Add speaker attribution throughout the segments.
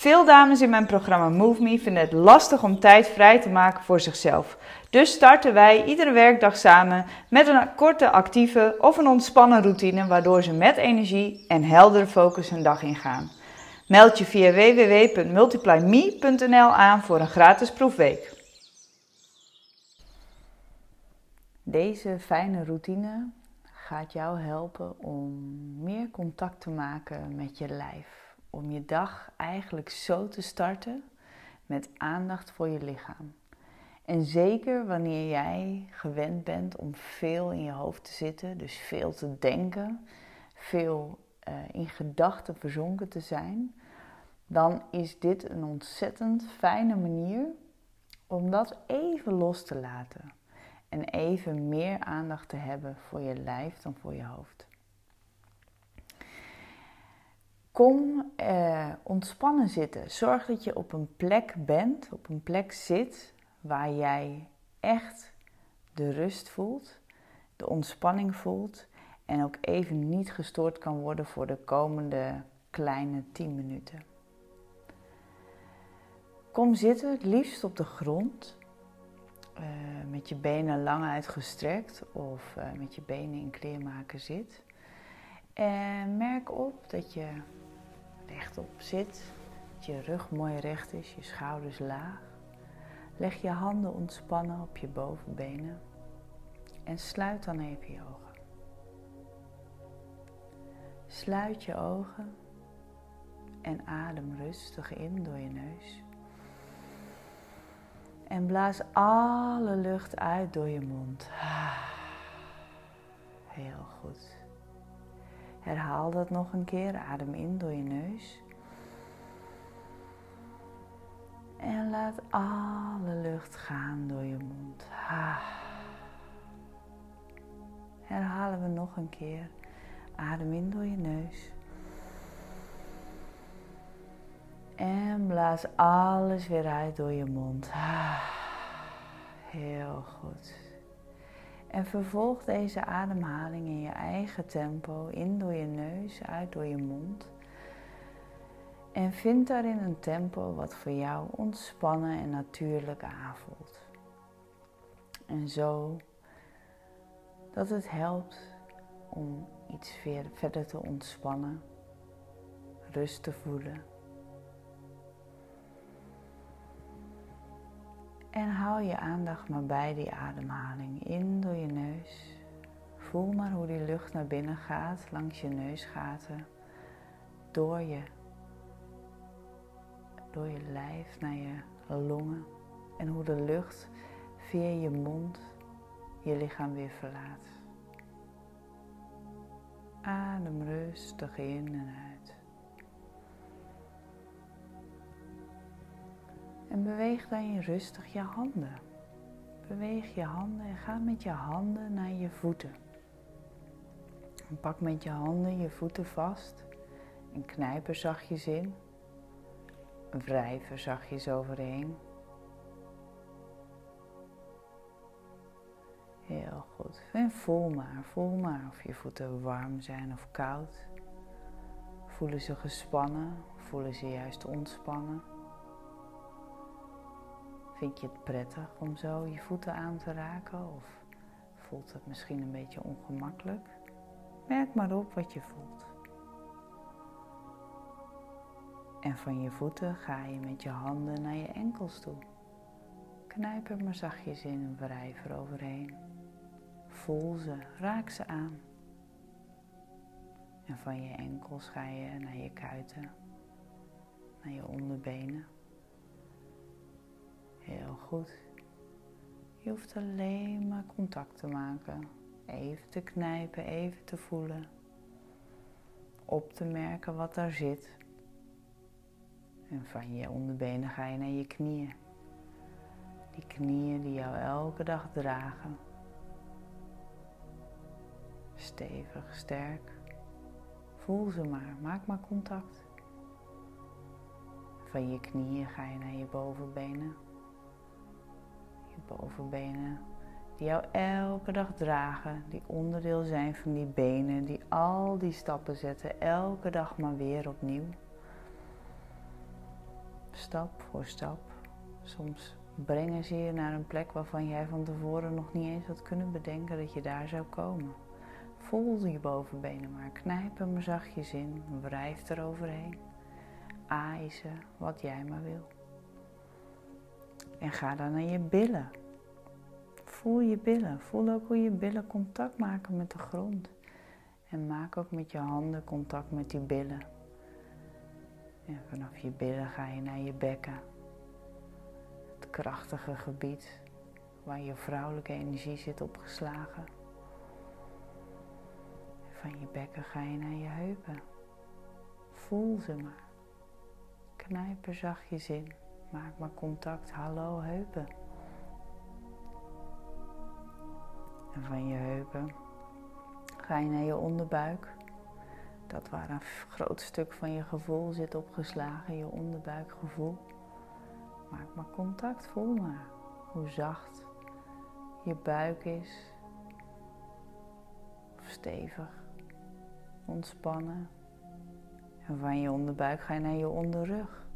Speaker 1: Veel dames in mijn programma Move Me vinden het lastig om tijd vrij te maken voor zichzelf. Dus starten wij iedere werkdag samen met een korte actieve of een ontspannen routine waardoor ze met energie en heldere focus hun dag ingaan. Meld je via www.multiplyme.nl aan voor een gratis proefweek. Deze fijne routine gaat jou helpen om meer contact te maken met je lijf. Om je dag eigenlijk zo te starten met aandacht voor je lichaam. En zeker wanneer jij gewend bent om veel in je hoofd te zitten, dus veel te denken, veel uh, in gedachten verzonken te zijn, dan is dit een ontzettend fijne manier om dat even los te laten. En even meer aandacht te hebben voor je lijf dan voor je hoofd. Kom eh, ontspannen zitten. Zorg dat je op een plek bent, op een plek zit waar jij echt de rust voelt, de ontspanning voelt en ook even niet gestoord kan worden voor de komende kleine 10 minuten. Kom zitten, het liefst op de grond, uh, met je benen lang uitgestrekt of uh, met je benen in kleermaken zit. En merk op dat je rechtop zit, dat je rug mooi recht is, je schouders laag. Leg je handen ontspannen op je bovenbenen en sluit dan even je ogen. Sluit je ogen en adem rustig in door je neus. En blaas alle lucht uit door je mond. Heel goed. Herhaal dat nog een keer. Adem in door je neus. En laat alle lucht gaan door je mond. Herhalen we nog een keer. Adem in door je neus. En blaas alles weer uit door je mond. Heel goed. En vervolg deze ademhaling in je eigen tempo, in door je neus, uit door je mond. En vind daarin een tempo wat voor jou ontspannen en natuurlijk aanvoelt. En zo dat het helpt om iets verder te ontspannen, rust te voelen. En hou je aandacht maar bij die ademhaling in door je neus. Voel maar hoe die lucht naar binnen gaat langs je neusgaten, door je, door je lijf naar je longen en hoe de lucht via je mond je lichaam weer verlaat. Adem rustig in en uit. Beweeg dan rustig je handen. Beweeg je handen en ga met je handen naar je voeten. En pak met je handen je voeten vast en knijp er zachtjes in. Wrijf er zachtjes overheen. Heel goed. En voel maar, voel maar of je voeten warm zijn of koud. Voelen ze gespannen, voelen ze juist ontspannen. Vind je het prettig om zo je voeten aan te raken of voelt het misschien een beetje ongemakkelijk? Merk maar op wat je voelt. En van je voeten ga je met je handen naar je enkels toe. Knijp er maar zachtjes in en wrijf er overheen. Voel ze, raak ze aan. En van je enkels ga je naar je kuiten, naar je onderbenen. Je hoeft alleen maar contact te maken. Even te knijpen, even te voelen. Op te merken wat daar zit. En van je onderbenen ga je naar je knieën. Die knieën die jou elke dag dragen. Stevig, sterk. Voel ze maar, maak maar contact. Van je knieën ga je naar je bovenbenen. Bovenbenen die jou elke dag dragen, die onderdeel zijn van die benen, die al die stappen zetten, elke dag maar weer opnieuw. Stap voor stap. Soms brengen ze je naar een plek waarvan jij van tevoren nog niet eens had kunnen bedenken dat je daar zou komen. Voel je bovenbenen maar, knijp hem zachtjes in, wrijf er overheen. Aai wat jij maar wil. En ga dan naar je billen. Voel je billen. Voel ook hoe je billen contact maken met de grond. En maak ook met je handen contact met die billen. En vanaf je billen ga je naar je bekken. Het krachtige gebied waar je vrouwelijke energie zit opgeslagen. En van je bekken ga je naar je heupen. Voel ze maar. Knijp er zachtjes in. Maak maar contact. Hallo heupen. En van je heupen ga je naar je onderbuik. Dat waar een groot stuk van je gevoel zit opgeslagen, je onderbuikgevoel. Maak maar contact, voel maar hoe zacht je buik is. Of stevig, ontspannen. En van je onderbuik ga je naar je onderrug.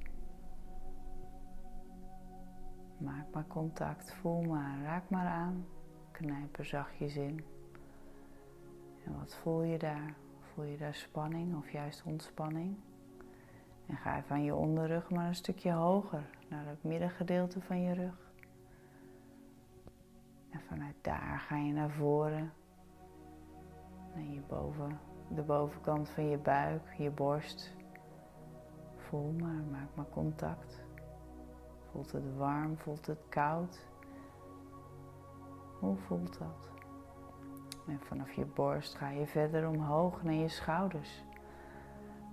Speaker 1: Maak maar contact, voel maar, raak maar aan. Knijp er zachtjes in. En wat voel je daar? Voel je daar spanning of juist ontspanning? En ga van je onderrug maar een stukje hoger naar het middengedeelte van je rug. En vanuit daar ga je naar voren, naar je boven, de bovenkant van je buik, je borst. Voel maar, maak maar contact. Voelt het warm, voelt het koud? Hoe voelt dat? En vanaf je borst ga je verder omhoog naar je schouders.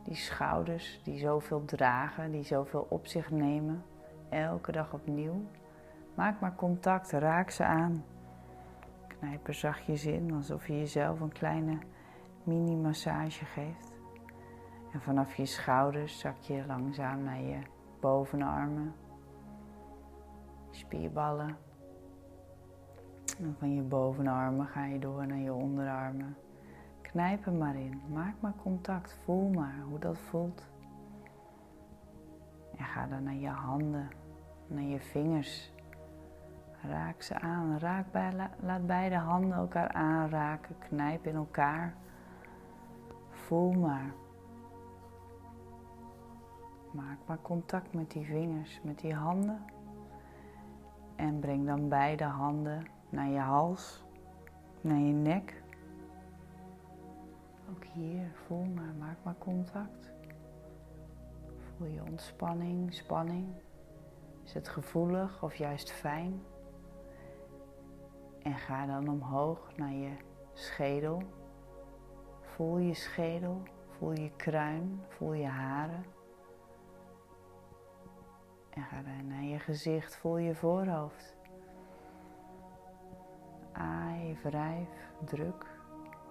Speaker 1: Die schouders die zoveel dragen, die zoveel op zich nemen, elke dag opnieuw. Maak maar contact, raak ze aan. Knijp er zachtjes in, alsof je jezelf een kleine mini-massage geeft. En vanaf je schouders zak je langzaam naar je bovenarmen, spierballen, en van je bovenarmen ga je door naar je onderarmen. Knijp er maar in. Maak maar contact. Voel maar hoe dat voelt. En ga dan naar je handen, naar je vingers. Raak ze aan. Raak laat beide handen elkaar aanraken. Knijp in elkaar. Voel maar. Maak maar contact met die vingers, met die handen. En breng dan beide handen naar je hals, naar je nek. Ook hier, voel maar, maak maar contact. Voel je ontspanning, spanning. Is het gevoelig of juist fijn? En ga dan omhoog naar je schedel. Voel je schedel, voel je kruin, voel je haren. En ga dan naar je gezicht, voel je voorhoofd wrijf, druk,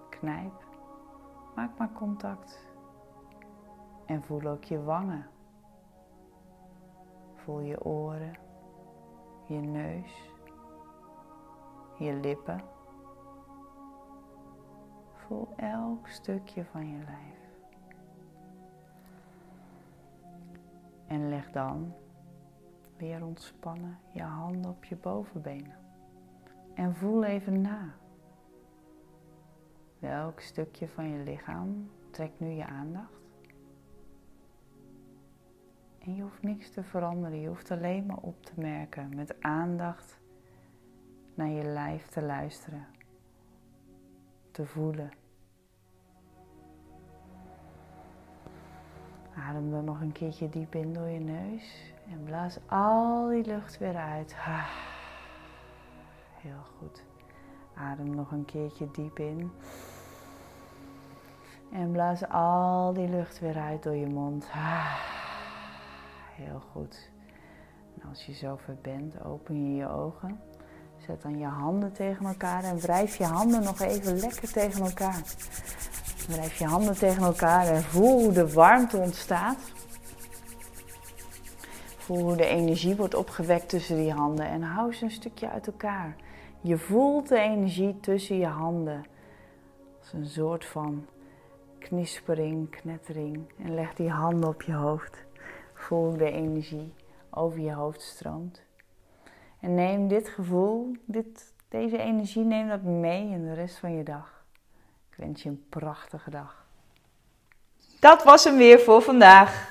Speaker 1: knijp. Maak maar contact. En voel ook je wangen. Voel je oren, je neus, je lippen. Voel elk stukje van je lijf. En leg dan weer ontspannen je handen op je bovenbenen. En voel even na. Welk stukje van je lichaam trekt nu je aandacht? En je hoeft niks te veranderen, je hoeft alleen maar op te merken, met aandacht naar je lijf te luisteren, te voelen. Adem dan nog een keertje diep in door je neus en blaas al die lucht weer uit. Heel goed. Adem nog een keertje diep in. En blaas al die lucht weer uit door je mond. Heel goed. Als je zover bent, open je je ogen. Zet dan je handen tegen elkaar en wrijf je handen nog even lekker tegen elkaar. Wrijf je handen tegen elkaar en voel hoe de warmte ontstaat. Voel hoe de energie wordt opgewekt tussen die handen en hou ze een stukje uit elkaar. Je voelt de energie tussen je handen. Als een soort van knispering, knettering. En leg die handen op je hoofd. Voel de energie over je hoofd stroomt. En neem dit gevoel, dit, deze energie, neem dat mee in de rest van je dag. Ik wens je een prachtige dag. Dat was hem weer voor vandaag.